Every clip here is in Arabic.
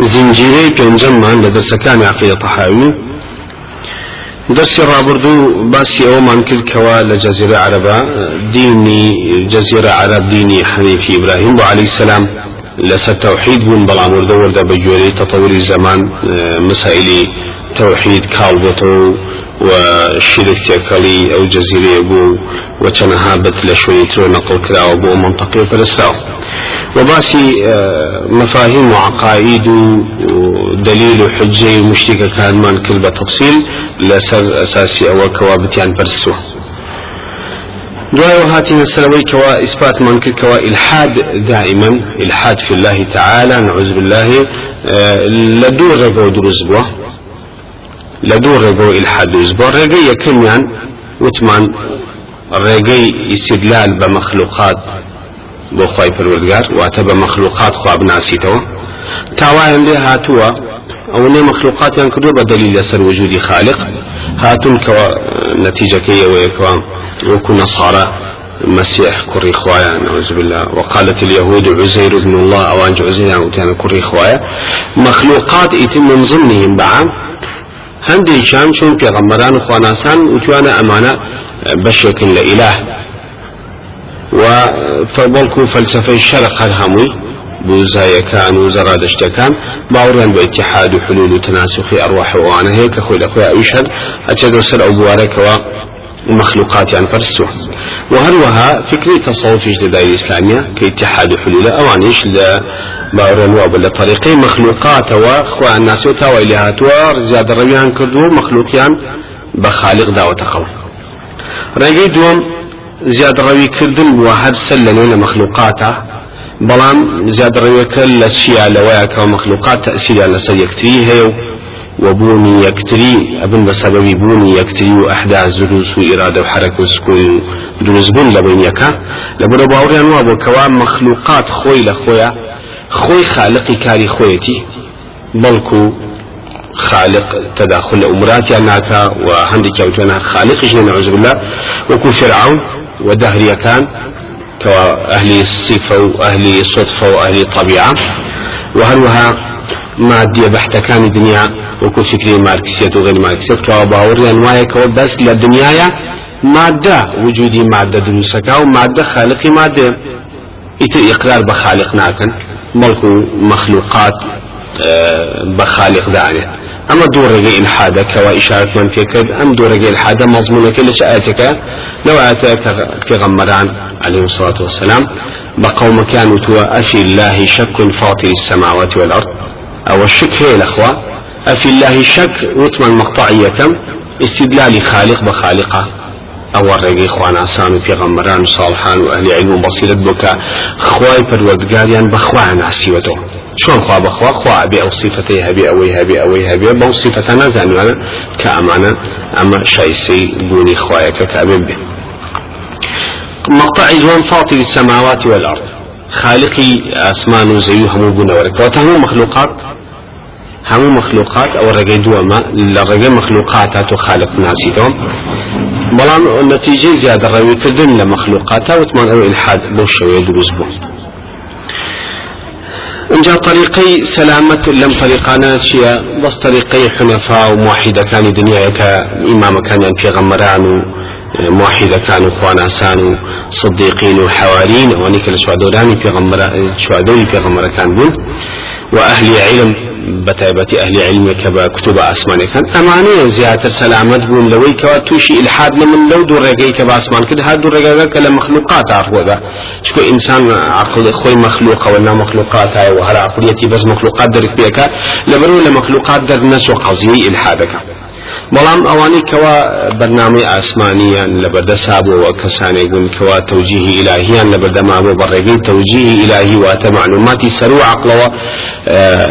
زنجيري پێنجەممان لە دەرسەکانی عقیدە تەحاوی. دەستی ڕابردوو باسی ئەومان کرد کەوا لە جەزیرە عەرەبە دینی جەزیرە عەرەب دینی حەنیفی ئیبراهیم بۆ عەلەیهی سەلام لەسەر تەوحید بوون بەڵام وردە وردە بە گوێرەی تەتەوری زەمان مسائلی تەوحید کاڵ بۆتەوە و شرك تێکەڵی ئەو جەزیرەیە بوو و چەنەها بەت لە شوێنی ترۆ نەقل کراوە بۆ منطقی پرسراوە وباسي مفاهيم وعقائد ودليل وحجة ومشتكى كان من كل بتفصيل لسر أساسي أو كوابتيان برسوه دعاء وهاتي السلوي كوا إثبات من كل كوا إلحاد دائما إلحاد في الله تعالى نعوذ بالله لدور رقو دروز بوا. لدور رقو إلحاد دروز بوا رقي يكن يعني وتمان رقي استدلال بمخلوقات بۆ خی پەروەردگار واتە بە مەخلوقات خوا بناسیتەوە تاوایان لێ هاتووە ئەو نێ مەخلوقاتیان کردو بە دلیل لەسەر وجودی خالق. هاتون کەەوە نەتیجەکەی ئەوەیەکەوە وەکو نەسارە مسيح كري خوايا نعوذ بالله. وقالت اليهود عزير ابن الله أو أنج عزير وكان كري خوايا مخلوقات يتم من ضمنهم بعام هندي شام شون پیغمبران خواناسان وتوانا أمانة بشكل لإله وفبلكو فلسفة الشرق هەمووی بوزایەکان و زەڕادشتەکان باوڕێن بە اتحاد و حلول و تەناسخی ئەڕواحەوەوانە هەیە کە خۆی لەخۆی ئەویشەر ئەچێت سەر ئەو بوارەکەوە مخلوقاتیان پرستوە وهروها فكري تصوفيش لدائرة الإسلامية كاتحاد حلول أوانيش ل باورن وابل لطريقي مخلوقات وخوا الناس وتاوى إلى هاتوا زيادة رويان كردو مخلوقيان بخالق دعوة قوم. رأيي دوم زیاد ڕەوی کردن و هەر سەر لە نوێنە مەخلوقاتە بەڵام زیاد ڕەوەکە لە چیا لەوەیەکەوە مەخلوقات تەسیریان لەسەر یەکتری هەیە و وبوونی یەکتری ئەبن بە سەبەبی بوونی یەکتری و ئەحدا زروس و ئیرادە و حرەک و سکوی و دروستبوون لە بینیەکە لە کەوا لە خۆی خالقی کاری خۆیەتی بەڵکو خالق تداخل أمرات يعني وهندك أوتنا خالق نعوذ بالله. وكو فرعون ودهرية كان كأهل الصفة وأهل الصدفة وأهل الطبيعة وهلوها مادية بحتة كان الدنيا وكو فكري ماركسية وغير ماركسية كواباور أنواع كوابس للدنيا مادة وجودي مادة دروسك ومادة خالقي مادة. إتو إقرار بخالق بخالق أما دور رجع الحادة كوا إشارة من فيك أم دور رجع الحادة مضمونة كل شآتك لو أتاك غمران عليه الصلاة والسلام بقوم كانوا توا أفي الله شك فاطر السماوات والأرض. أو الشك هي الأخوة أفي الله شك وتمن مقطعية استدلال خالق بخالقة. ئەوە ڕێگەی خواناسان و پێغەمبەران و ساڵحان و ئەهلی علم و بەسیرت بکە خوای پەروەردگاریان بەخوا ناسیوەتەوە چۆن خوا بەخوا خوا؟ ئەبێ ئەو سیفەتەی هەبێ ئەوەی هەبێ ئەوەی هەبێ بەو سیفەتە نازانوانە کە ئەمانە ئەمە شایسەی بوونی خوایەکە کە ئەبێ بێ. مقطع دوام فاطر السماوات والأرض. خالقي أسمان وزيو همو بنورك وتهمو مخلوقات؟ همو مخلوقات أو رجع دوما لرجع مخلوقات خالق ناسيتهم بەڵام نەتیجەی زیادە ڕەویکردن لە مەخلوقاتە وتمان ئەو ئلحاد بۆ شەوەیە دروست بوو. اینجا طريقي سلامة لم طريقانا شيا بس طريقي حنفاء وموحدة كان دنيا إمام كان في غمران موحدة كانوا خواناسان صديقين وحوارين ونيك الشوادوراني في غمرة شوادوري في غمرة كان بون وأهل علم بتايبة أهل علم كبا كتب أسمان كان. أمانة زيادة سلامت بون لوي كوا توشي إلحاد من لو دور رقاي كبا أسمان كده. هاد دور رقاي كلا مخلوقات عفوا ذا شكو إنسان عقل خوي مخلوق ولا مخلوقات هاي وهلا عقليتي بس مخلوقات بيك لبرو لمخلوقات در نسو قضية إلحادك. بەڵام ئەوانەی کەوا بەرنامەی ئاسمانیان لە بەردەسابەوە کەسانێک بوون کەوا تەوجیهی ئیلاهیان لە بەردەمابوو بەڕێگەی تەوجیهی ئیلاهی واتە معلوماتی سەر و عقلەوە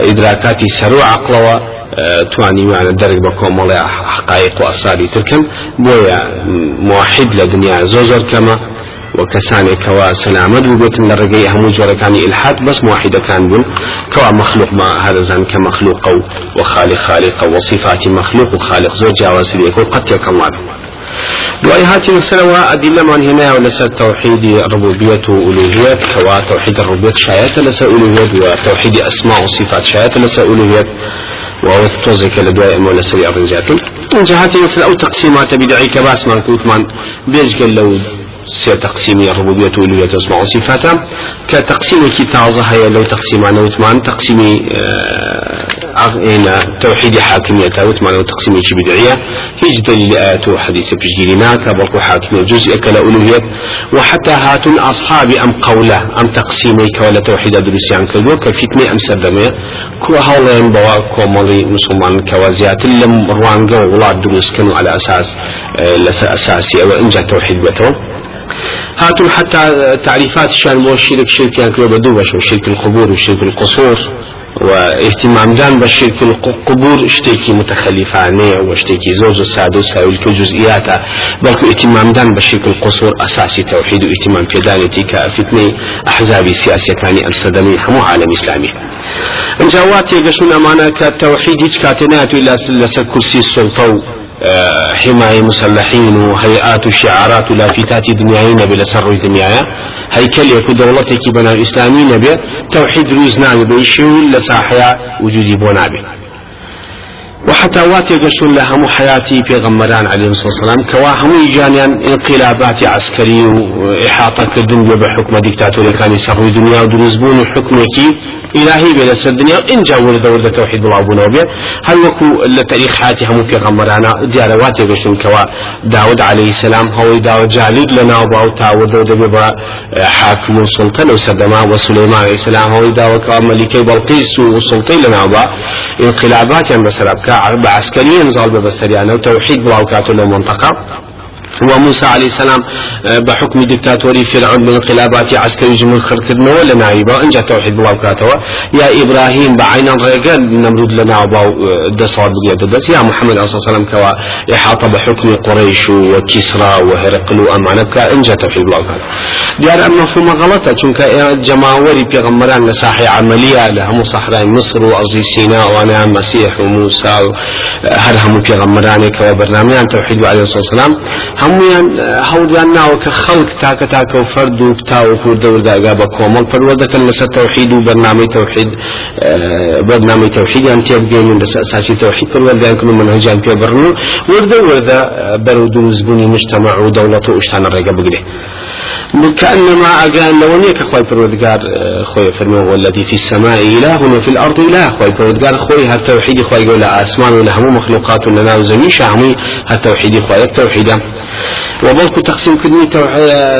ئیدراکاتی سەر و عقلەوە توانیوانە دەرک بە کۆمەڵی حقایق و ئەساری ترکن بۆیە موحد لە دنیا زۆ زۆر کەمە. وكساني كوا سلامت وبيت لرقي همو جوركاني إلحاد بس موحدة كان بون. كوا مخلوق ما هذا زان كمخلوق وخالق خالق وصفات مخلوق وخالق زوج جاوز ليكو قد يكون دوای هاتی مسلوا أدلة من هنا ولسا توحيد الربوبية وألوهية كوا توحيد الربوبية شايات ألوهية وتوحيد أسماء وصفات شايات لسا ألوهية وهو توزك لدواء أمو لسا بأرض زياتون جهاتي مثل أو تقسيمات بدعي كباس من كوتمان بيجك لو سي تقسيم الربوبية والألوهية أسماء وصفاتها كتقسيم كتازة هي لو تقسيم عن وثمان تقسيم هنا توحيد حاكمية وثمان تقسيم بدعية. هيج دليل آيات وحديث بجيلنا كبرق حاكمية جزء كلا ألوهية. وحتى هات أصحاب أم قولة أم تقسيمي كولا توحيد درسيان كدو كفتنة أم سردمية كو هاولين بوا كومالي مسلمان كوازيات لم روانجا وولاد دروس كانوا على أساس أساسي أو إنجا توحيد بتو. هاتوا حتى تعريفات الشان مو الشرك شرك يعني كلو بدو بشو شرك القبور وشرك القصور واهتمام دان بشرك القبور اشتكي متخلفانه واشتكي زوج السادة وسائل كجزئياتا بل اهتمام دان بشرك القصور أساسي توحيد واهتمام في دانتي كفتني احزاب سياسية كان السدني حمو عالم إسلامي. انجاوات يقشون أمانة كتوحيد كاتنات إلى سلسة كرسي السلطة حماية مسلحين وهيئات وشعارات ولافتات دنياين بلا سر دنيايا هيكل يكون دولتك بنا إسلامي نبي توحيد روز نابي بيشو لساحيا وجودي بونابي وحتى واتي قشون لهم حياتي في غمران عليه الصلاة والسلام كوا هم جانيان انقلابات عسكرية وإحاطة الدنيا بحكم ديكتاتوري كان يسروا دنيا ودرزبون حكمك إلهي بلا الدنيا إن جا ورد ورد توحيد الله أبونا وبيا هل وكو لتاريخ حياتي هم في غمرانا ديار واتي قشون كوا داود عليه السلام هو داود جالد لنا وباو تاود ودبي حاكم سلطان وسدما وسليمان عليه السلام هو داود كوا ملكي بلقيس وسلطان لنا وبا انقلابات يعني مثلا بعسكريا نزال ببسريانا وتوحيد بلاوكاتو للمنطقة وموسى عليه السلام آه، بحكم دكتاتوري فرعون انقلابات عسكري جمهور خركدنا ولا نايبا انجا توحيد الله كاتوا يا إبراهيم بعين الرجال نمرود لنا وباو آه، دصاد بقية دس يا محمد عليه وسلم كوا إحاط بحكم قريش وكسرى وهرقل وأمانة كا انجا توحيد الله كاتوا. ديار ام مفهوم غلطة چونك جماوري بيغمران نساحي عملية لهم صحراء مصر وارض سيناء وأنا مسيح وموسى آه، هر هم بيغمران كوا برنامج توحيد عليه الصلاة والسلام. هەمویان هەوریان ناوە کە خەڵک تاکە تاکە و فرد و پتا و کوردە ورداگا بە کۆمەڵ پەروەردەکەن لەسەر تەوحید و بەرنامەی تەوحید بەرنامەی تەوحیدیان تێبگەین لەسەر ئەساسی تەوحید پەروەردەیان کردن منهجیان پێ بڕن و وردە وردە بەرەو دروستبوونی مجتمع و دەوڵەت و كأنما أجان لو نيك خوي فرودقار خوي فرمي والذي في السماء إله وفي الأرض إله. خوي فرودقار خوي هالتوحيد خوي يقول أسمان ولا هم مخلوقات لنا وزمين شامي هالتوحيد خوي التوحيد وبلكو تقسيم كدني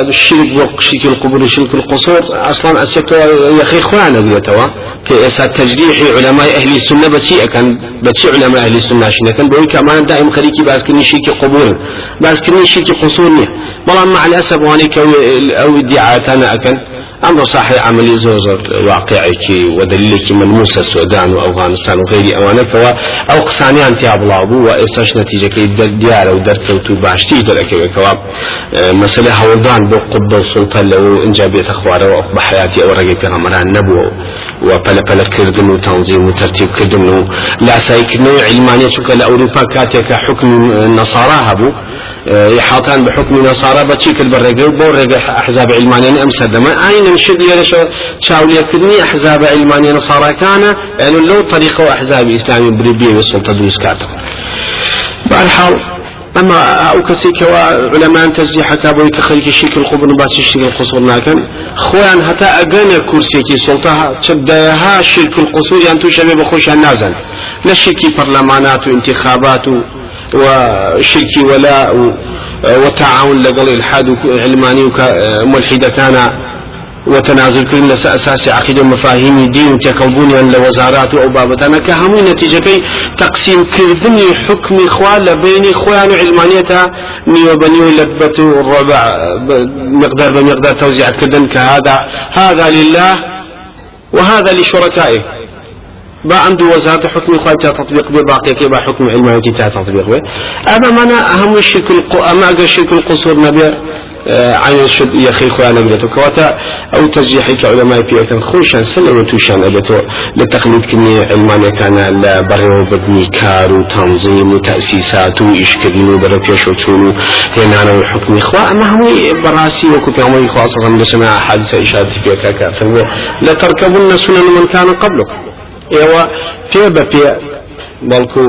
الشرك وشرك القبور وشرك القصور. أصلا أسيت يا أخي خوان أقول توا. كأسا تجريح علماء أهل السنة بسيء كان بسيء علماء أهل السنة شنو كان. بقول كمان دائم خليكي بس كني شرك قبور بس كني شرك قصور والله مع الأسف وانيك أو ادعاءات أنا أمر صحيح عملي زوزر واقعك ودليلك ملموس السودان وأفغانستان وغير أوانك أو قسانيان تياب لابو وإساش نتيجة كي ديار أو دركوتو باشتي دركي وكوا مسألة هولدان بو قبض السلطان لو إنجابية أخبار بحياتي أو رقي في غمران نبو وبلا بلا كردن وتنظيم وترتيب كردن لا سايكنو علمانية شكا لأوروبا كاتيك حكم النصارى هبو. إحاطان بحكم النصارى بتشيك البرقة وبورق أحزاب علمانية أمس دما أين نشد يرش شاولية كدني أحزاب علمانية نصارى كان يعني لو طريقة أحزاب إسلامي بريبية والسلطة دوس كاتب بالحال أما أو كسيك علماء تزيح كابوي كخليك الشيك القبر باس الشيك القصور لكن خوان حتى أجانا كرسيكي سلطة تبدأها شرك القصور يعني تشبه بخوش النازل لا شركي برلمانات وانتخابات وشركي ولاء وتعاون لقل الحاد علماني وملحدتانا وتنازل كل أساس عقيدة مفاهيم دين وتكوبوني لوزارات أو بابتنا كهمو نتيجة تقسيم كردني حكم إخوان بين إخوان علمانيتها نيو بنيو لبت الربع مقدار بمقدار توزيع كردن كهذا هذا لله وهذا لشركائه. با عنده وزارة حكم خواهي تطبيق بباقي كي با حكم علماني تطبيق به أما منا أهم الشرك القو أما الشرك القصور نبي عين شد يخي خوان أجلتو كواتا أو ترجيحي كعلماء بيكن خوشان سنة وتوشان أجلتو لتقليد كني علمانيا كان لبرو بدني كار وتنظيم وتأسيسات وإشكالين وبرفيش وتونو هنا وحكم إخوة. أما هو براسي وكتب عمري خاصة لسنا حادثة إشارة فيك كافر لتركبن سنن من كان قبلكم إيوا في بفي بەڵکو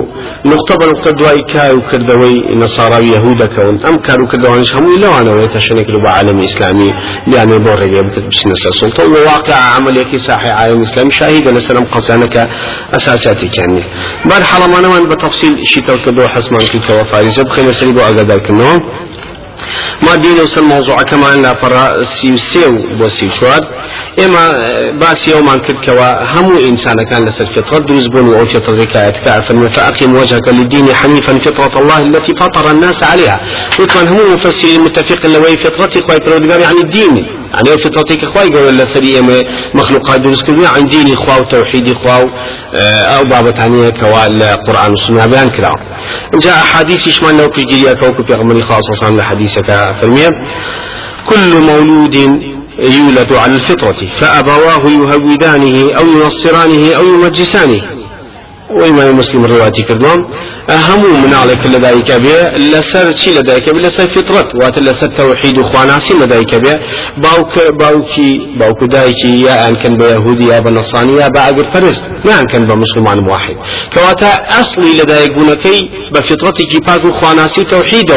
نقطە بە نقطە دوای کار و کردەوەی نەساراوی یهودەکەون ئەم کار و کردوانش هەمووی لەوانەوەی تەشنێک لە بە عالمی ئیسلامی بیانێ بۆ ڕێگە بکرد بچنە سەر سڵتە و واقع عملێکی ساحی عالم ئیسلامی شاهیدە لەسەر ئەم قەزانەکە ئەساساتی نیە بار حەڵەمانەوان بە تەفسیل شیتەوە کردەوە حەسمان کردەوە فاریزە بخێنە سەری بۆ ئاگادارکردنەوە ما دين وصل موضوع كمان لا فرا سيوسيو بو سيشوار اما باس يوم كد كوا همو انسان كان فطرة دروز بون أو فطرة كايت كافر فاقم وجهك للدين حنيفا فطرة الله التي فطر الناس عليها وكان هم مفسرين متفق لوي فطرتي خواي برودقار يعني الدين يعني فطرتك خواي قول لسري مخلوقات دروز كبير عن ديني خوا وتوحيدي خوا أو بابا ثانية كوا القرآن والسنة بيان كلا جاء حديث يشمل لو في جريا كوكب يغمني خاصة لحديثك فرمية كل مولود يولد على الفطرة فأبواه يهودانه أو ينصرانه أو يمجسانه. وإمام مسلم رواتي كردوم همو من عليك لدايك بيه لسر چي لدايك بيه لسر فطرت. وات لسر توحيد خواناسي لدايك بيه باوك باوكي باوك دايكي يا أن كان بيهودي يا بنصاني يا بأقر فرست ما أن كان بمسلمان واحد. كواتا أصلي لدايك بونكي بفطرتك باكو خواناسي توحيد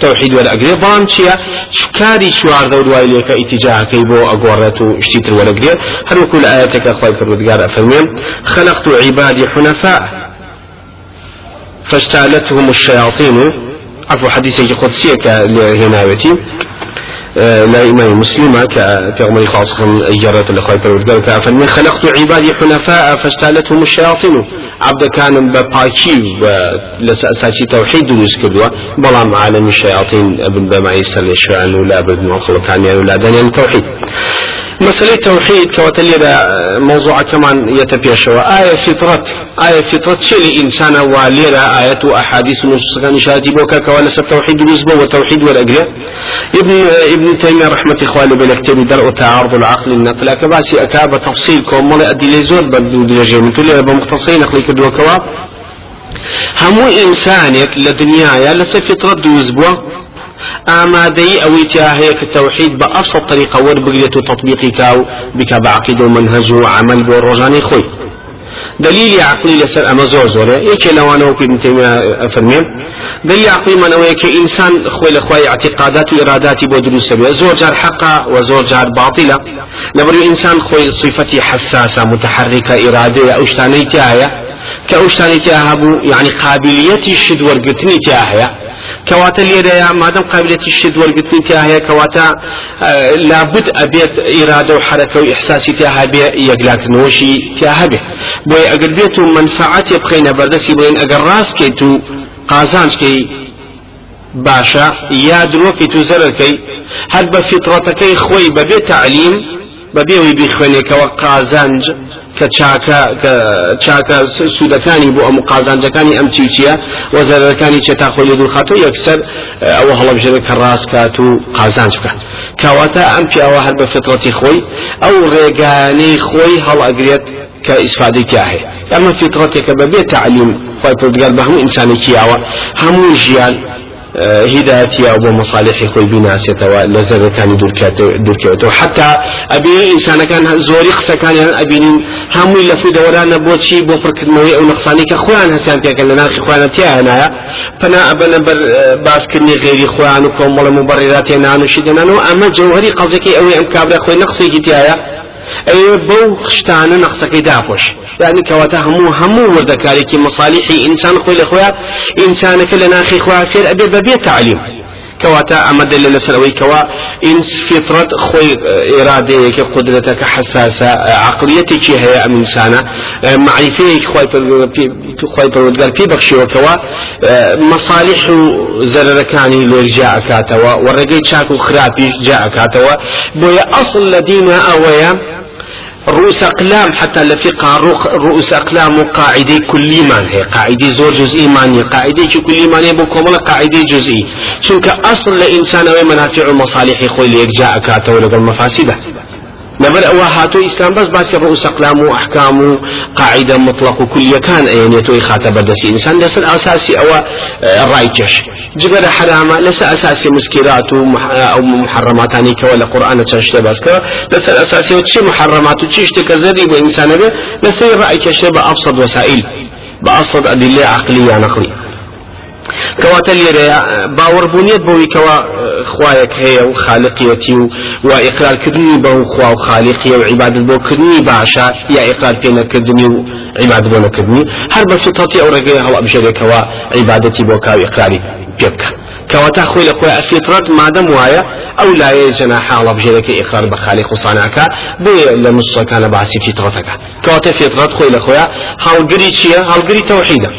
توحيد ولا أجري بان شيا شكاري شوار دور وايليك اتجاه كيبو أقورتو اشتيتر ولا أجري هل كل آياتك أخوي فرودقار أفرمين خلقت عبادي حنفاء فاجتالتهم الشياطين. عفوا حديثي قدسية كهناوتي لا إمام مسلمة كأغمري خاصة إجارة الأخوة فرودقار كأفرمين خلقت عبادي حنفاء فاجتالتهم الشياطين. عبد كان بباكي لسأساسي توحيد دروس كدوا بلام عالم الشياطين ابن بمعيسى لشان ولا ابن مخلوق عن ولا دنيا التوحيد مسألة التوحيد كواتلي موضوع كمان يتبيشوا آية فطرة آية فطرة شيء إنسان واليرا آية أحاديث نصوص شاتي بوكا كوالا التوحيد بالنسبة والتوحيد والأقرياء ابن ابن تيمية رحمة إخواني بالكتاب درء تعارض العقل النقل. كباسي أكاب تفصيل كوم. أدي لزور بدو درجة من تولي بمختصين أخلي كدوا كوا. همو إنسانك لدنيايا لسه فطرة دوز بوا ئەوەی تیا هەیە کە تەوحید بە ئەفسە طریقە وەربگرێت و تطبیقی کاو بکە بە عقید و منهج عمل بۆ دليل عقلي لسر أما زور زور يك لو أنا وكي فرمين دليل عقلي من أو يك إنسان خوي لخوي اعتقادات وإرادات بودروس سبيا زور جار حقا وزور جار باطلة لبرو إنسان خوي صفتي حساسة متحركة إرادية أو تايا كأوشتاني تاها يعني قابليتي الشد ورقتني تاهيا كواتا ليريا مادام قابلية الشد والقتل تاهي كواتا آه لابد أبيت إرادة وحركة وإحساسي تاها بي يقلاك نوشي تاها به بوي أقل بيتو بخينا بردسي بوين أقل راس كيتو قازانش كي باشا يا دروكي تو زرركي هل بفطرتكي خوي ببي تعليم؟ بەبێەوەی بیخوێنێکەوە قازانج کە چاکە سوودەکانی بۆ ئەم قازانجەکانی ئەم چیچیە وەزارەکانی چێتا خۆی دوورخات و یەکسەر ئەوە هەڵەبژێنێت کە ڕاستکات و قازانج بکات. کاواتە ئەم پیاوە هەر بە فترەتی خۆی ئەو ڕێگانەی خۆی هەڵ ئەگرێت کە ئیسفادەی تیا هەیە. ئەمە فترەتێکە بەبێ تعلیم خۆی پردگار بە هەموو ئینسانێکی یاوە. هەموو ژیان هدايتي أو مصالح خوي بناسيته لزر كان دوركيته حتى أبي إنسان كان زوري قصة كان أبين هم إلا في دوران بوشي بوفرك الموي أو نقصاني كخوان هسان كان لنا خوان تيا هنايا فنا أبنا بر باس كني غيري خوان وكم ولا مبررات ينانو شدنانو أما جوهري قصدك أوي أم كابرا خوي نقصي كتيايا ئەوێ بەو خشتانە نەخسەکەی داپۆش یعنی کەواتە هەموو هەموو وەردەکارێکی مصالحی ئینسان خۆی لە خۆیان ئینسانەکە لە ناخی خوا فێر ئەبێ بەبێ تعلیم. كواتا أمد لسروي كوا إنس فطرة خوي إرادة قدرتك حساسة عقليتك هي أم إنسانة معرفة خوي خوي پروردگار في بخشي وكوا مصالح زرركاني لرجاء كاتوا ورقي شاكو خرابي جاء كاتوا بويا أصل لدينا أويا رؤوس أقلام حتى لفقه رؤوس أقلام وقاعدة كل ما هي قاعدة زور جزئي مانية قاعدة كل ما هي بكمل قاعدة جزئي. شنك أصل لإنسان ومنافع ومصالح خوي ليك جاء كاته ولقى مفاسده لبر أو هاتو إسلام بس بس رؤوس أقلام وأحكام قاعدة مطلق كل كان يعني تو خاطب بردس إنسان لس الأساسي أو الرايتش جبر حرامة لس أساسي مسكرات أو محرمات يعني كولا قرآن تشتى بس كرا لس الأساسي وتشي محرمات وتشي اشتكى وإنسان به لس الرايتش بأبسط وسائل. بأبسط أدلة عقلية نقلية. کەواتە لێرە باوەڕبوونیت بەوەی کەوا خوایەک هەیە و خالقیەتی و و خوا و خالقیە و عیبادت بۆکردنی باشە یا ئقرار پێ نەکردنی و عیبادت بۆ نەکردنی. هەر بە فطرەتی ئەو ڕێگەی هەڵ ئەبژێرێکەوە عیبادەتی بۆ کاو ئقراری پێ بکە. کەواتە خۆی لە خۆی ئەفیترەت مادەم وایە ئەو لایە جەناح حاڵە بژێرەکە ئقرار بە خالق و صانعەکە بێ لە نووسەکانە باسی فیترەتەکە. کەواتە تەوحیدە.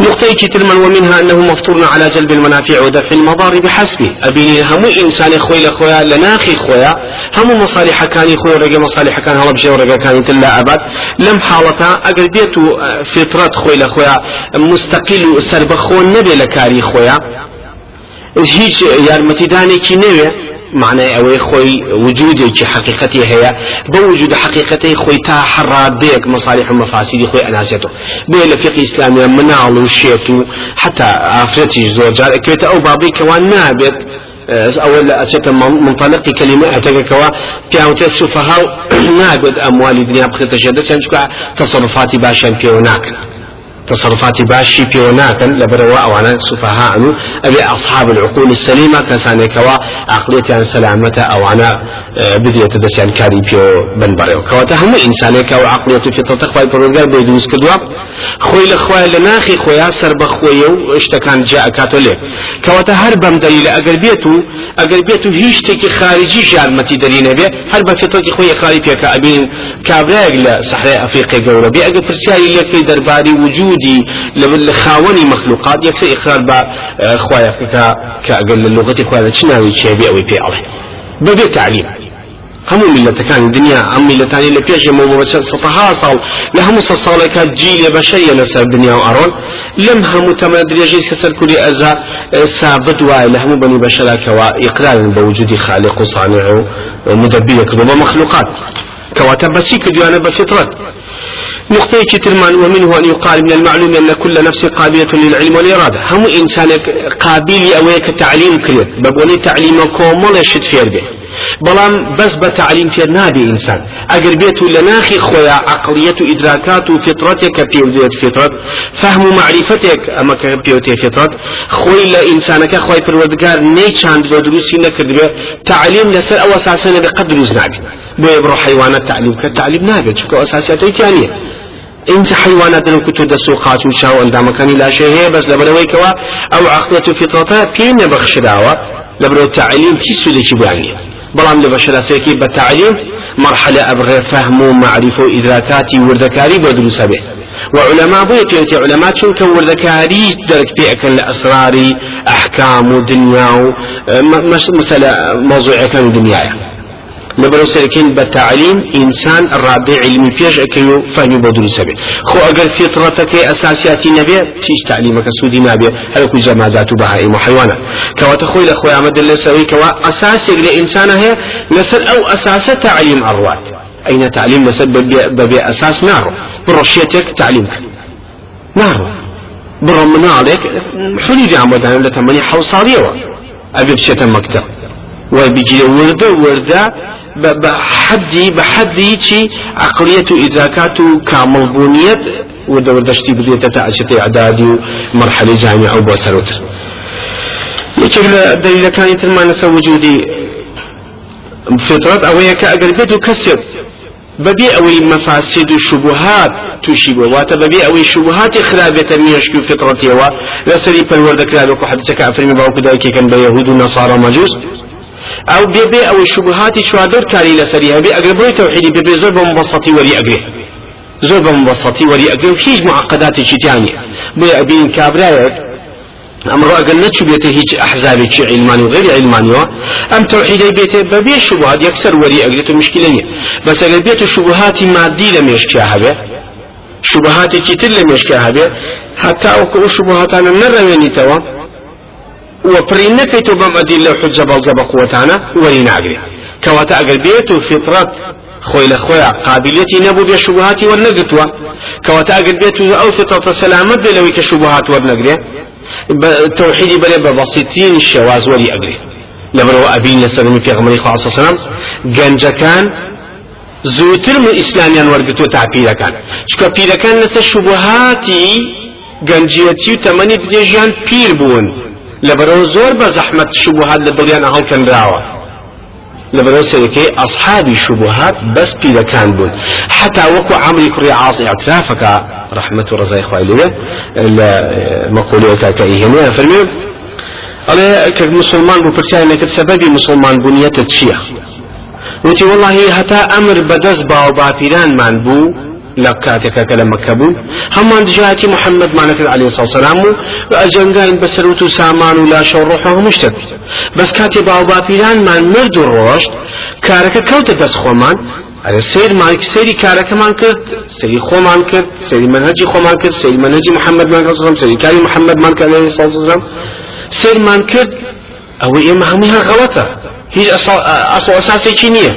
نقطة كتلما ومنها أنه مفطور على جلب المنافع ودفع المضار بحسبه. أبيني هم إنسان خويا لخويا لناخي خويا هم مصالح كان خويا رجع مصالح كان هلا بجي ورجع كان تلا أبد لم حالتها أجر بيتو فطرة خويا لخويا مستقل سربخون نبي لكاري خويا. هیچ یارمەتیدانێکی نوێ معنای ئەوەی خۆی وجودێکی حقیقەتی هەیە بە وجود حقیقەتی خۆی تا حڕات بێک مصالح و مەفاسیدی خۆی ئەناسێتەوە بێ لە فقی ئیسلامیە مناڵ و شێت و حتا ئافرەتیش زۆر جار. ئەکرێتە ئەو بابی کەوان نابێت أول أشياء منطلق كلمة أتجكوا بيعوت السفهاء نابد أموال الدنيا بخير سنجكوا تصرفاتي باشا بيوناك تصرفات باشي بيوناتا لبروا أو أنا سفهاء. أبي أصحاب العقول السليمة كساني كوا عقلية عن سلامة أو أنا آه، بدية تدسيان كاري بيو بنبريو. كواتا هم إنساني كوا عقلية في تطخوي بروغار بيدوز كدوا. خوي لخوي لناخي خويا سر بخوي اشتكان جاء كاتوليك كواتا هر بم دليل أقر بيتو أقر بيتو هيش تكي خارجي جارمتي دليل بي هر بفترة خوي خاري بيك أبين كابراغ لصحراء أفريقيا قورا بي أقر فرسياري لك في درباري وجود وجودي لخاوني مخلوقات يكسر إقرار با آه، خوايا كأقل اللغة خوايا چناوي تشابي أو بي الله ببي تعليم همو ملتەکان دنیا ئەم میلەتانی لە پێش مەمە سەها ساڵ لە هەموو سە ساڵێکە جیلێ بەشەیە لەسەر دنیا و ئەڕۆن لەم هەموو تەمە درێژەی سەسەر کوری ئەزا سابت وایە لە هەموو بەنی بەشەراکەوە ئیقرارن بە وجودی خالق و صانع و مدبیرە بە مەخلوقات. كواتا بسي كدوانا بفطرة نقطة كترمان ومنه أن يقال من المعلوم أن كل نفس قابلة للعلم والإرادة. هم إنسان قابل أويك تعليم كريت ببوني تعليم كومل يشد فير به بلان بس بتعليم في نادي إنسان. أجر لناخي خويا عقلية إدراكات وفطرتك بيوزيت فطرة فهم معرفتك أما كبيوتي فطرة خوي لإنسانك خوي الوردقار نيشاند بدروسي نكرد تعليم لسر أو أساسا بقدر نابي بو يبرو حيوانات تعليم نابي شكو أساسيات ثانية إنت حيوانات لو كنت دسوقات وشاو عند مكان لا شيء هي بس لبروي كوا أو عقلة فطرتها كين بخش دعوة لبرو التعليم في سودة شبعني بلان لبشر سيكي بالتعليم مرحلة أبغى فهم ومعرفة وإدراكاتي وردكاري بدروس به وعلماء بو يتيوتي علماء چونك وردكاري درك بيئك لأسرار أحكام ودنيا مسألة موضوع كان دنيايا لبرو سركين بالتعليم إنسان الرابع علمي فيش أكيو فهمي بدون سبي خو أجر فطرتك أساسياتي نبي تيش تعليمك سودي نبي هل كل جمادات بهائم وحيوانات كوا تخوي لأخوي عمد الله سوي كوا أساسي لإنسان هي نسل أو أساس تعليم أروات أين تعليم نسل ببي أساس نار برشيتك تعليمك نار برا من عليك حلي أنا لتمني حوصالية أبي بشيت مكتب وبيجي ورده ورده بحدي بحدي شي عقلية إدراكات كامل بنيت ودا وردشتي بديت تعشتي إعدادي ومرحلة جامعة وبوسروت يشكل دليل كان يتم نسى وجودي فطرة أو كأجر بيت كسر ببي أوي مفاسد شبهات تشبه واتا ببي أوي شبهات خرابة ميشكو فطرتي وا لا سري بالورد كلابك وحدثك أفرمي باوك دايكي كان بيهود ونصارى مجوس أو بي بي أو شبهات شوادر كاري لسري. هبي أقرب بوي توحيدي. بي بي زور بمبسطي وري اقري زور بمبسطي وري اقري وهيج معقدات شتانية بي أبين كابرايك. ئەمڕۆ ئەگەر نەچوو بێتە هیچ ئەحزابێکی عیلمانی و غێری عیلمانیەوە ئەم تەوحیدەی بێتێ بەبێ شوبهات یەکسەر وەری ئەگرێت و مشکلە نییە بەس ئەگەر بێت و شوبهاتی مادی لە مێشکیا هەبێ شوبهاتێکی تر لە مێشکیا هەبێ هەتا وەکو ئەو بەڵگە بە قوتانە وەری ناگرێ کەواتە ئەگەر بێت و فطرەت خۆی لە خۆیان قابلیەتی نەبوو بێ شوبهاتی وەرنەگرتووە کەواتە ئەگەر بێت و ئەو فطرەتە سەلامەت بێ لەوەی کە شوبهات وەرنەگرێ توحيدي بلي ببسيطين الشواز ولي أقري. لبرو أبين لسلم في غمري عليه وسلم جنجا كان زوتر من إسلاميان ورقتو تعبير كان. شكو بير كان لسا شبهاتي گەنجەتی و بدێژیان پیر بوون لەبەرەوە زۆر بە زەحمەت شبهات لە دڵیان هەڵکەندراوە لبرو سيكي أصحاب الشبهات بس بيدا كان بون حتى وكو عمري كري عاصي اعترافك رحمة رزاي خوالي مقولة كاكاي هنا فرمي على كمسلمان بو برسيان لك سبب مسلمان بنية الشيخ وتي والله حتى أمر بدز باو بابيران من بو لكاتك كلام هم عند جهاتي محمد معنك عليه الصلاة والسلام وأجنقين بسروت سامان ولا شروحه مشتب بس كاتب أو بابيلان من مرد الرشد كارك كوت بس خومان على سير مالك سيري كارك مان سيري خو سيري منهجي خو سيري منهجي محمد مان كرت سيري كاري محمد مان عليه الصلاة والسلام سير مان كرت أو إما هميها غلطة هي أصل أساسي كينية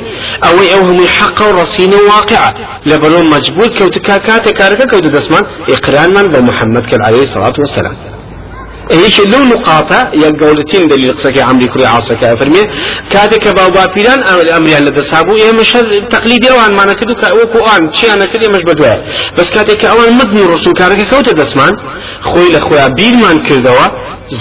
أو أو هم حق ورصين واقعة لبلون مجبول كوت كاكات كاركا كوت دسمان إقران من بمحمد كان عليه الصلاة والسلام هيك لو نقاطة يقولتين دليل قصك عمري كري عاصك فرمي كاتك بابا بيران الأمر على دسابو إيه مش تقليدي أوان ما نكدو كأوكو آن شيء أنا كدي مش بدوه بس كاتك أوان مدن الرسول كارك كوت دسمان خوي لخويا بير من كردوا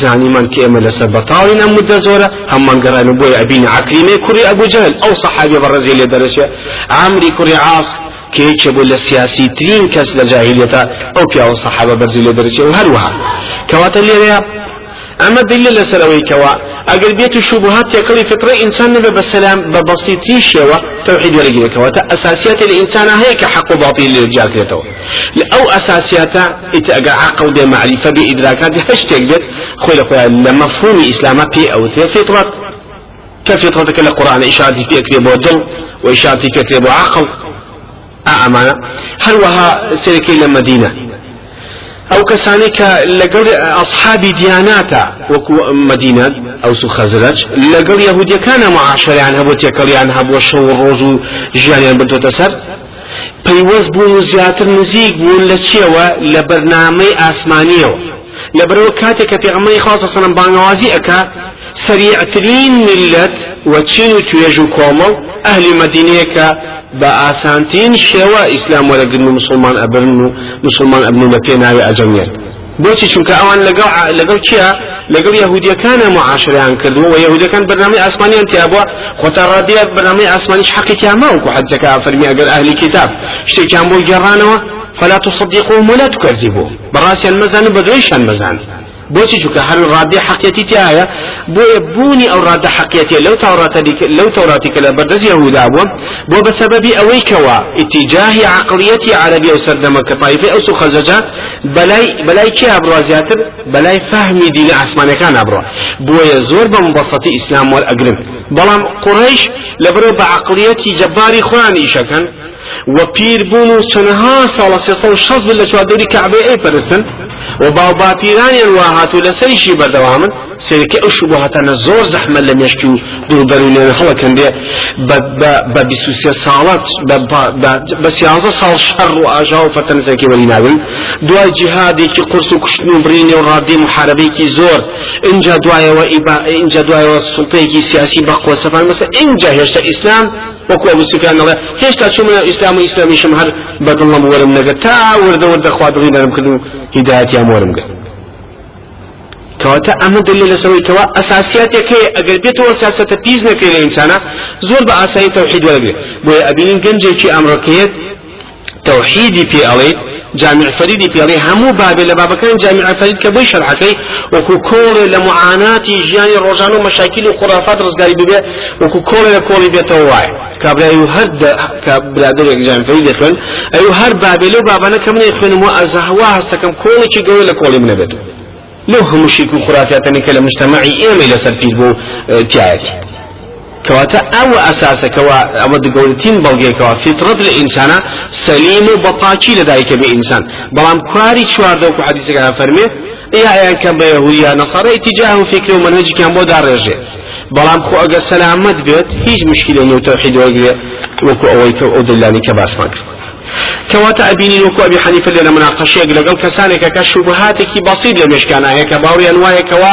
زاني من كيما لسر بطاولنا مدة زورة هم من قرأنا بوي أبين عكريمي كري أبو جهل أو صحابي برزيل درجة عمري كري عاص كيك بولا سياسي ترين كس لجاهلية أو بيا صحابة برزيل درجة وهروها كواتا اللي أما دليل لسروي كوا اگر بيت الشبهات يكري فطرة انسان نبى بسلام ببسيطي شوا توحيد ولا كواتا اساسيات الانسان هيك حق باطل للرجال أو اساسيات اتقى عقل دي معرفة بادراكات هشتك ديت خويا خويا لمفهوم اسلام بي أو فطرة كفطرتك القرآن إشارتي في أكريب ودل وإشارتي في أكريب عقل. أعمانا هل وها سيركي أو كسانك لقل أصحاب دياناتا وكو مدينة أو سو خزرج كان معاشر يعني هبو تيكل يعني هبو شو الروزو جانيان بنتو تسر پەیوەست بوون زیاتر لە چیەوە لە بەرنامەی ئاسمانیەوە لەبەرەوە کاتێک کە پێغەمبەری خاصە سەلەم بانگەوازی ئەکا سەریعترین ملت و چین و توێژ و ئەهلی مدینەیەکە بە ئاسانترین شێوە ئیسلام وەرەگرن و مسلمان ئەبرن و مسلمان ئەبن بە پێ ناوی ئەجەمیت بۆچی چونکە ئەوان لەگەڵ لەگەڵ چیە لەگەڵ یهودیەکانە معاشریان کردو و یهودەکان بەنامەی ئاسمانیان تیابووە خۆتا ڕادیە بەنامەی ئاسمانیش حەقیتیان ماوەکو حەجەکە فەرمی ئەگەر ئەهلی کتاب شتێکیان بۆ گەڕانەوە فلا تصدقوهم ولا تكذبوه براسيان مزان بدويشان مزان بۆچی چووکە هەر ڕادی حقیەتی تایە بۆیە بوونی ئەو ڕادە حقیەتی لەو تاڕاتە لەو تەوراتی کە لە بەردەست یهودا بووە بۆ بە سەبەبی ئەوەی کەوە ئیتیجاهی عقلیەتی عربی ئەو سەردەمە کە طایفەی ئەو سو خەزەجا بەلای بەلای کێ ئەبڕوا زیاتر بەلای فەهمی دینە ئاسمانەکان ئەبڕوا بۆیە زۆر بە مبەسەتی ئیسلام وەرئەگرن بەڵام قڕیش لەبەرەوە بە عقلیەتی جەباری خۆیان ئیشەکەن و پیر بوون و چەندها ساڵە سێسە و شەز لە چوادەوری کەعبێ ئەی پەرستن و باو باپیرانیان وا هاتو لەسەریشی بەردەوامن سێرەکە ئەو شوبهاتانە زۆر زەحمە لە مێشکی و دوو دەرونێن هەڵەکەندێ بە بیست و سێ ساڵات بە سیازە ساڵ شەڕ و ئاژا و فەتەنزەکی وەری ناوین دوای جیهادێکی قرس و کوشتن و برینێ و ڕادی محاربەیەکی زۆر اینجا دوایەوە اینجا دوایەوە سڵتەیەکی سیاسی بەقوە سەفان مەسە اینجا هێشتا ئیسلام وەکو ئەبوو سفیان دەڵێ هێشتا چوومە ئیسلام و ئیسلامیشم هەر بەدڵم وەرم نەگە تا وردە وردە خوا دڵی نەرم کردم هیدایەتیان وەرم گرت کەواتە ئەمە دلیل لەسەرەوەی کەوا ئەساسیاتێکی ئەگەر بێتەوە سیاسەتە پیس نەکەی لە ئینسانە زۆر بە ئاسایی تەوحید جامع فريدي بيالي همو بابي لبابا كان جامع فريد كبوي شرحكي وكو كول لمعاناتي جياني روجانو مشاكل وخرافات رزقاري ببي وكو كول لكولي بيتو واي. كابلا أيو هر كابلا در جامع فريد يخوان أيو هر بابي لو بابانا كمنا يخوان مو ازهوا هستكم كولي چي قوي لكولي من بيتو. لو هم شرك وخرافات كلا مجتمعي إيمي لسر فيش بو آه، تيايتي كواتا أو أساسا كوا أو دقولتين بلغي كوا فطرة الإنسان سليم وبطاقي لدايك بإنسان. بلام كواري شوار دوك حديثك أنا فرمي يا ايان كان بيهودية نصارى اتجاه فكري ومنهجي كان بو دار رجع. بلام خو اگه سلامت بيت هیچ مشكلة نو توحيد وقري وكو اويك أو دلاني كباس ماك كواتا أبيني وكو أبي حنيفة لنا مناقشة لقل كسانك كشبهاتك بسيط لمشكانا هيك باوري أنواع كوا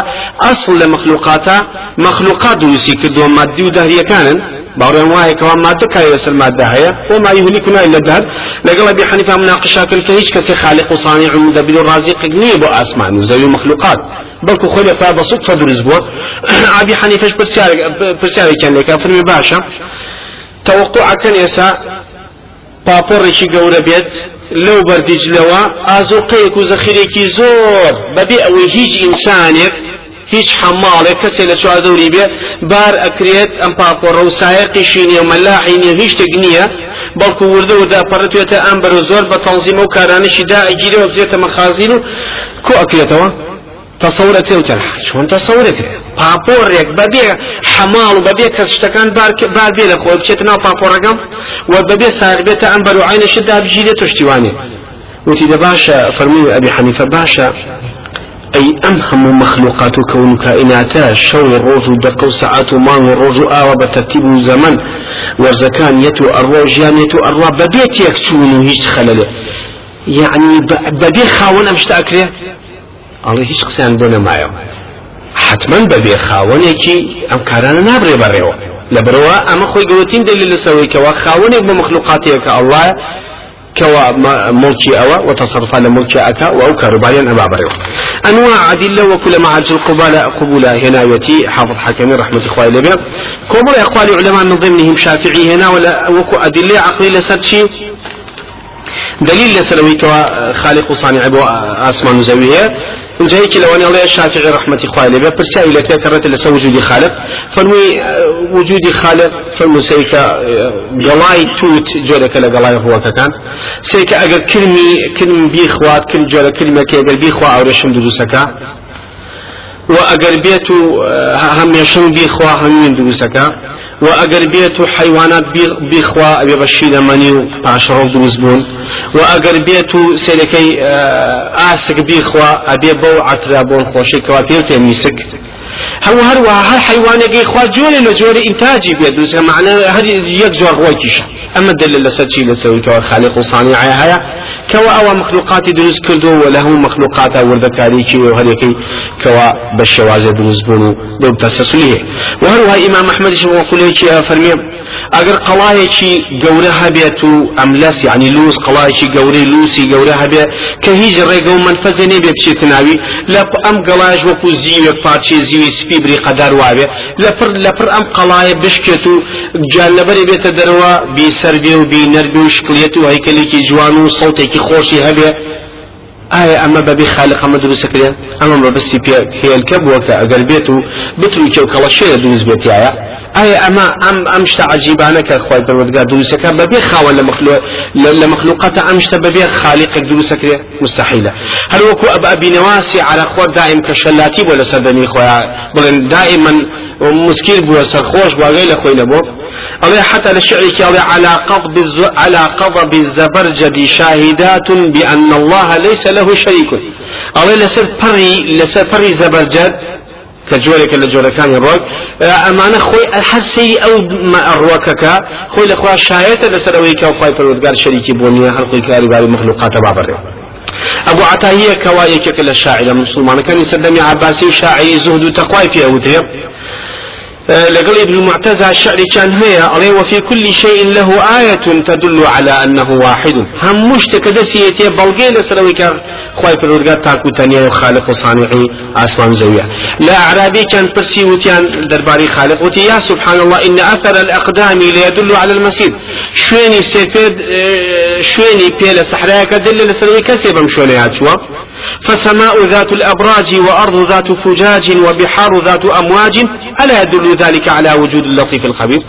أصل لمخلوقاتا مخلوقات دوسي كدو مادي ودهرية كانن باوري أنواع كوا مادة كاي يسر مادة هي وما يهلكنا إلا الدهر. لقل أبي حنيفة مناقشة كالكهيش كسي خالق وصانع ومدبر رازق نيبو أسمان وزي مخلوقات. بلكو خلي فا بصدفة درز بو أبي حنيفة برسياري كان لك؟ فرمي باشا. توقع كان يسا. پاپۆڕێکی گەورە بێت لەو بەردیجلەوە ئازۆقەیەک و زەخیرێکی زۆر بەبێ ئەوەی هیچ ئینسانێک هیچ حماڵێک کەسێ لە چواردەوری بێ بار ئەکرێت ئەم پاپۆڕە و سایقیشی نیە مەلاحی نیە هیچ شتێک نییە بەڵکو وردە ودا پەڕێتێتە ئەم بەر زۆر بە تەنزیمە و کارانشی دا ئەگیرەوە بزێتە مەخازین و کۆ ئەکرێتەوە؟ تصورت وتر شلون تصورت بابورك ببيع حمال وببيع كشتكان بار بار بيلا خو بشتنا بابوركم وببيع سائر بيت انبر وعين شدها بجيلة تشتواني وتي باشا فرمي ابي حنيفه باشا أي أمهم مخلوقات كون كائناتا شو الروج دق ساعات ومان الروج آوى بترتيب زمن وزكان يتو الروج يعني يتو الروج ببيت يكتون هيش خلله يعني ببيع خاون أمشت أكره ئەڵێ هیچ قسەیان بۆ نەمایەوە حتمما بەبێ خاوەنێکی ئەم کارانە نابڕێ بەڕێوە لەبرەوە ئەمە خۆی گەوتین دلیل لەسەوەی کەەوە خاوەنێک بە مخلوقاتەیەکە ئەڵە كوا ملكي أوا وتصرف على ملكي أكا وأو كارباليا أبا بريو أنواع أدلة وكل ما عجل قبالة قبولة هنا يتي حافظ حكمي رحمة إخوائي لبيا كومر إخوالي علماء من ضمنهم شافعي هنا ولا وكو أدلة عقلي لسرشي. دليل لسلوي كوا خالق صانع بو أسمان زوية. وجاي كي لو الله الشافعي رحمة إخواني لبي برسا إلى كرت لسا وجود خالق. فنوي وجود خالق فنو سيكا قلاي توت جولك لقلاي هو كان سيكا أجر كلمي كلمي بيخوات كل جولة كلمة كي أجر بيخوا أو رشم دروسكا وأجر بيتو هم يشم بيخوا هم من دروسكا وأجر بيتو حيوانات بيخوا أبي بشيل منيو بعشرة دروس بون وأجر بيتو سلكي آسك بيخوا أبي بو عترا بون خوشي كوابير تميسك هو هر هر حيوانك إخوة جوري لجوري إنتاجي بيد دوسها معنى هر يك جور غويكيش أما الدليل لساتشي لسوي كوا خالق وصانع هيا كوا أو مخلوقات دروس كردو وله مخلوقات وردكاريكي وهريكي كوا بالشوازة دروس بونو دو تسسليه وهر إمام أحمد شو قوليكي فرمي أجر قلايكي جورها بيتو أملس يعني لوس قلايكي جوري لوسي جورها بيت كهيج الرقم منفذني بيبشي تناوي لا أم قلايش وكو زيوك بارشي زيوي سپی بری قدر وابێ لەپڕ لەپڕ ئەم قەڵایە بشکێت و جان لەبەری بێتە دەرەوە بی سەربێ و بی نەربێ و شکلێت و هەیکلێکی جوان و سەوتێکی خۆشی هەبێ ئایا ئەمە بەبێ خالق ئەمە دروست کرێت ئەمە بەبستی پێ هێلکە بووە کە ئەگەر بێت و بتوی کێو کەڵە شێ دروست بێتایە ئایا ئەمە ئەم ئەم شتە عجیبانە کە خۆی پەروەردگار دروستەکە بەبێ خاوە لە مخلوق لە مخلوقاتە ئەم شتە بەبێ خالقێک دروستەکرێ مستحیلە. هەر وەکو ئەب ئەبینەواسی على خۆ دائم کە شەلاتی بۆ لەسەر دەنی خۆیان. بڵێن دائما مسكين بو سرخوش بو غير خوي نبو الله حتى للشعر الله على قضب على قضب الزبرجد شاهدات بأن الله ليس له شريك. الله لسر بري لسر بري زبرجد كجورك اللي جورك كان يروك أمانة خوي حسي أو ما أروكك خوي لأخوة شايته لسرويك أو خوي پروردگار شريكي بونيا حلقي كاري باري مخلوقات بابره. أبو عطاهية كوايك كل الشاعر المسلمان كان يسلم عباسي شاعري زهد وتقوى في أوتيه لقل ابن المعتزى الشعر كان هي عليه وفي كل شيء له آية تدل على أنه واحد. هم مشتك دسيتي بلغي لسرويك خواي فرورقات تاكو تانيا وخالق وصانعي آسمان زوية لا أعرابي كان برسي وتيان درباري خالق وتي يا سبحان الله إن أثر الأقدام ليدل على المسير شويني سيفيد شويني بيلا سحراك دل لسرويك سيبم شوني هاتشوا فسماء ذات الأبراج وأرض ذات فجاج وبحار ذات أمواج. ألا يدل ذلك على وجود اللطيف الخبير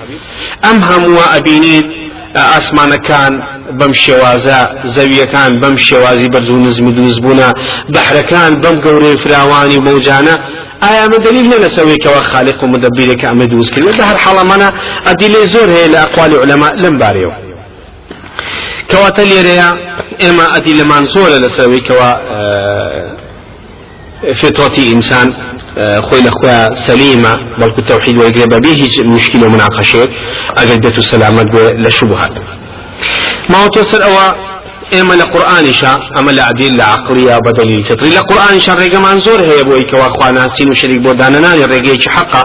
أم هم وأبينيت ئاسمانەکان بەم شێوازە زەویەکان بەم شێوازی بەرز و نزمی دروست بوونە بەحرەکان بەم گەورەی فراوانی مەوجانە. ئایا ئەمە دلیل لە لەسەوەیکەوە خالق و مدەبیرێکە ئەمە دروست کرد؟ لە هەر حاڵەمانە ئەدیلێ زۆر هەیە لە ئەقوالی علەما لەم بارەوە کەواتە لێرەیە ئێمە ئەدی زۆرە لەسەوەیکەوە فطرەتی ئینسان خۆی لە خۆیان سەلیمە بەڵکو تەوحید وەرگێ بەبێ هیچ مشکل و مناقەشێک ئەگەر دێت و ئێمە لە قورآانیشا ئەمە لە عدیل لە عقلیا بەدەلی تطری لە قورآانیشا ڕێگەمان زۆر هەیە بۆی کەوا خواناسین و شریک بۆ ڕێگەیەکی حقا.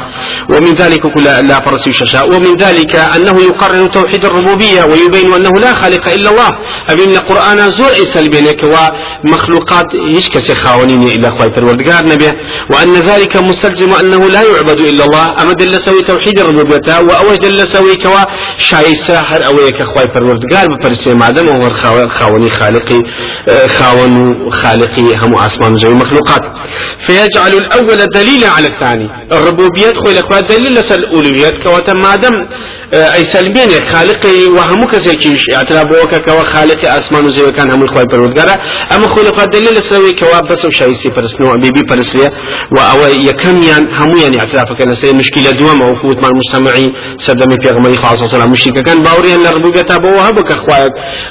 ومن ذلك كل لا فرس ششا ومن ذلك أنه يقرر توحيد الربوبية ويبين أنه لا خالق إلا الله. أبين القرآن زور إسال بينك ومخلوقات هيش كسي خاونين إلا خواي پروردگار نبيه وأن ذلك مستلزم أنه لا يعبد إلا الله. أما دل سوي توحيد الربوبية وأوج دل سوي كوا شاي ساحر أويك خواي پروردگار بپرسي مادم هو خاون خاوني خالقي خاون خالقي هم أسمان زي مخلوقات. فيجعل الأول دليلا على الثاني الربوبية خوي لك دليل لسل الأولوية كواتا مادم أي سلبين خالقي وهم كسيكيش اعتراف بوكا كوا خالقي أسمان زي كان هم الخواي بروتقارا أما خوي لك دليل لسوي كوا بس وشايسي فرسنو بيبي فرسليا وأو يكميان هم يعني اعترافك لسي مشكلة دوام أو فوت مع المستمعي. سدمي في أغمي خاصة صلاة مشركة كان باوري أن الربوبية تابوها بك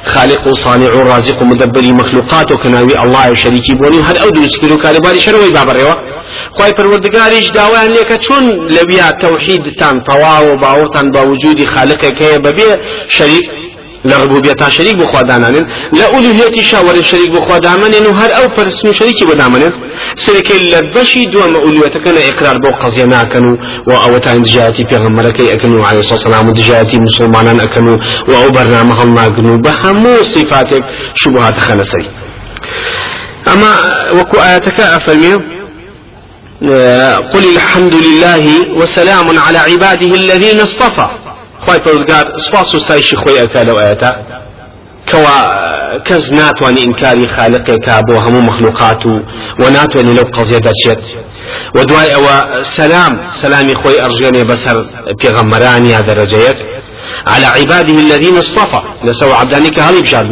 خالق وصانع رازق مدبري مخلوقات وكناوي الله وشريكي بوني هل أو دروس كيلو كارباري شروي بابريوا خواهي پروردگاریش داوایان لێکە چۆن لەبیا تەوحیدتان تەواو و باوەتان با وجودی خالقێکەیە بەبێ شەریک لە ڕبوبیەتا شەریک بۆ خوادانانن لە ئولوهێتی شاوەری شەریک بۆ خوادامەنێن و هەر ئەو پرسن و شەریکی بۆدامەنێن سرەکەی لە بەشی دووەمە ئولوێتەکەنە ئقرار بۆ قەزیە ناکەن و و ئەوەتان دژاتی پێغەمبەرەکەی ئەکەن و عەلەیهی سەلام و دژاتی مسلمانان ئەکەن و و ئەو بەرنامە هەڵناگرن و بە هەموو صفاتێک شوبهات خەنە سەری ئەمە وەکو ئاەتەکە ئەفەرمێ قل الحمد لله وسلام على عباده الذين اصطفى. خی پەرودگار سپاس و سایشی خۆی ئەکا لەو ئاەتە کەوا کەس ناتوانانی ئینکاری خالقێکا بۆ هەموو مەخلوقات و و ناتوانێت لەو قەزیە دەچێت. و دوای ئەوە سەسلام سەلامی خۆی ئەڕژێنێ بەسەر پێغەمەرانی على عباده الذين اصطفى لسوا عبدانك هذه بشار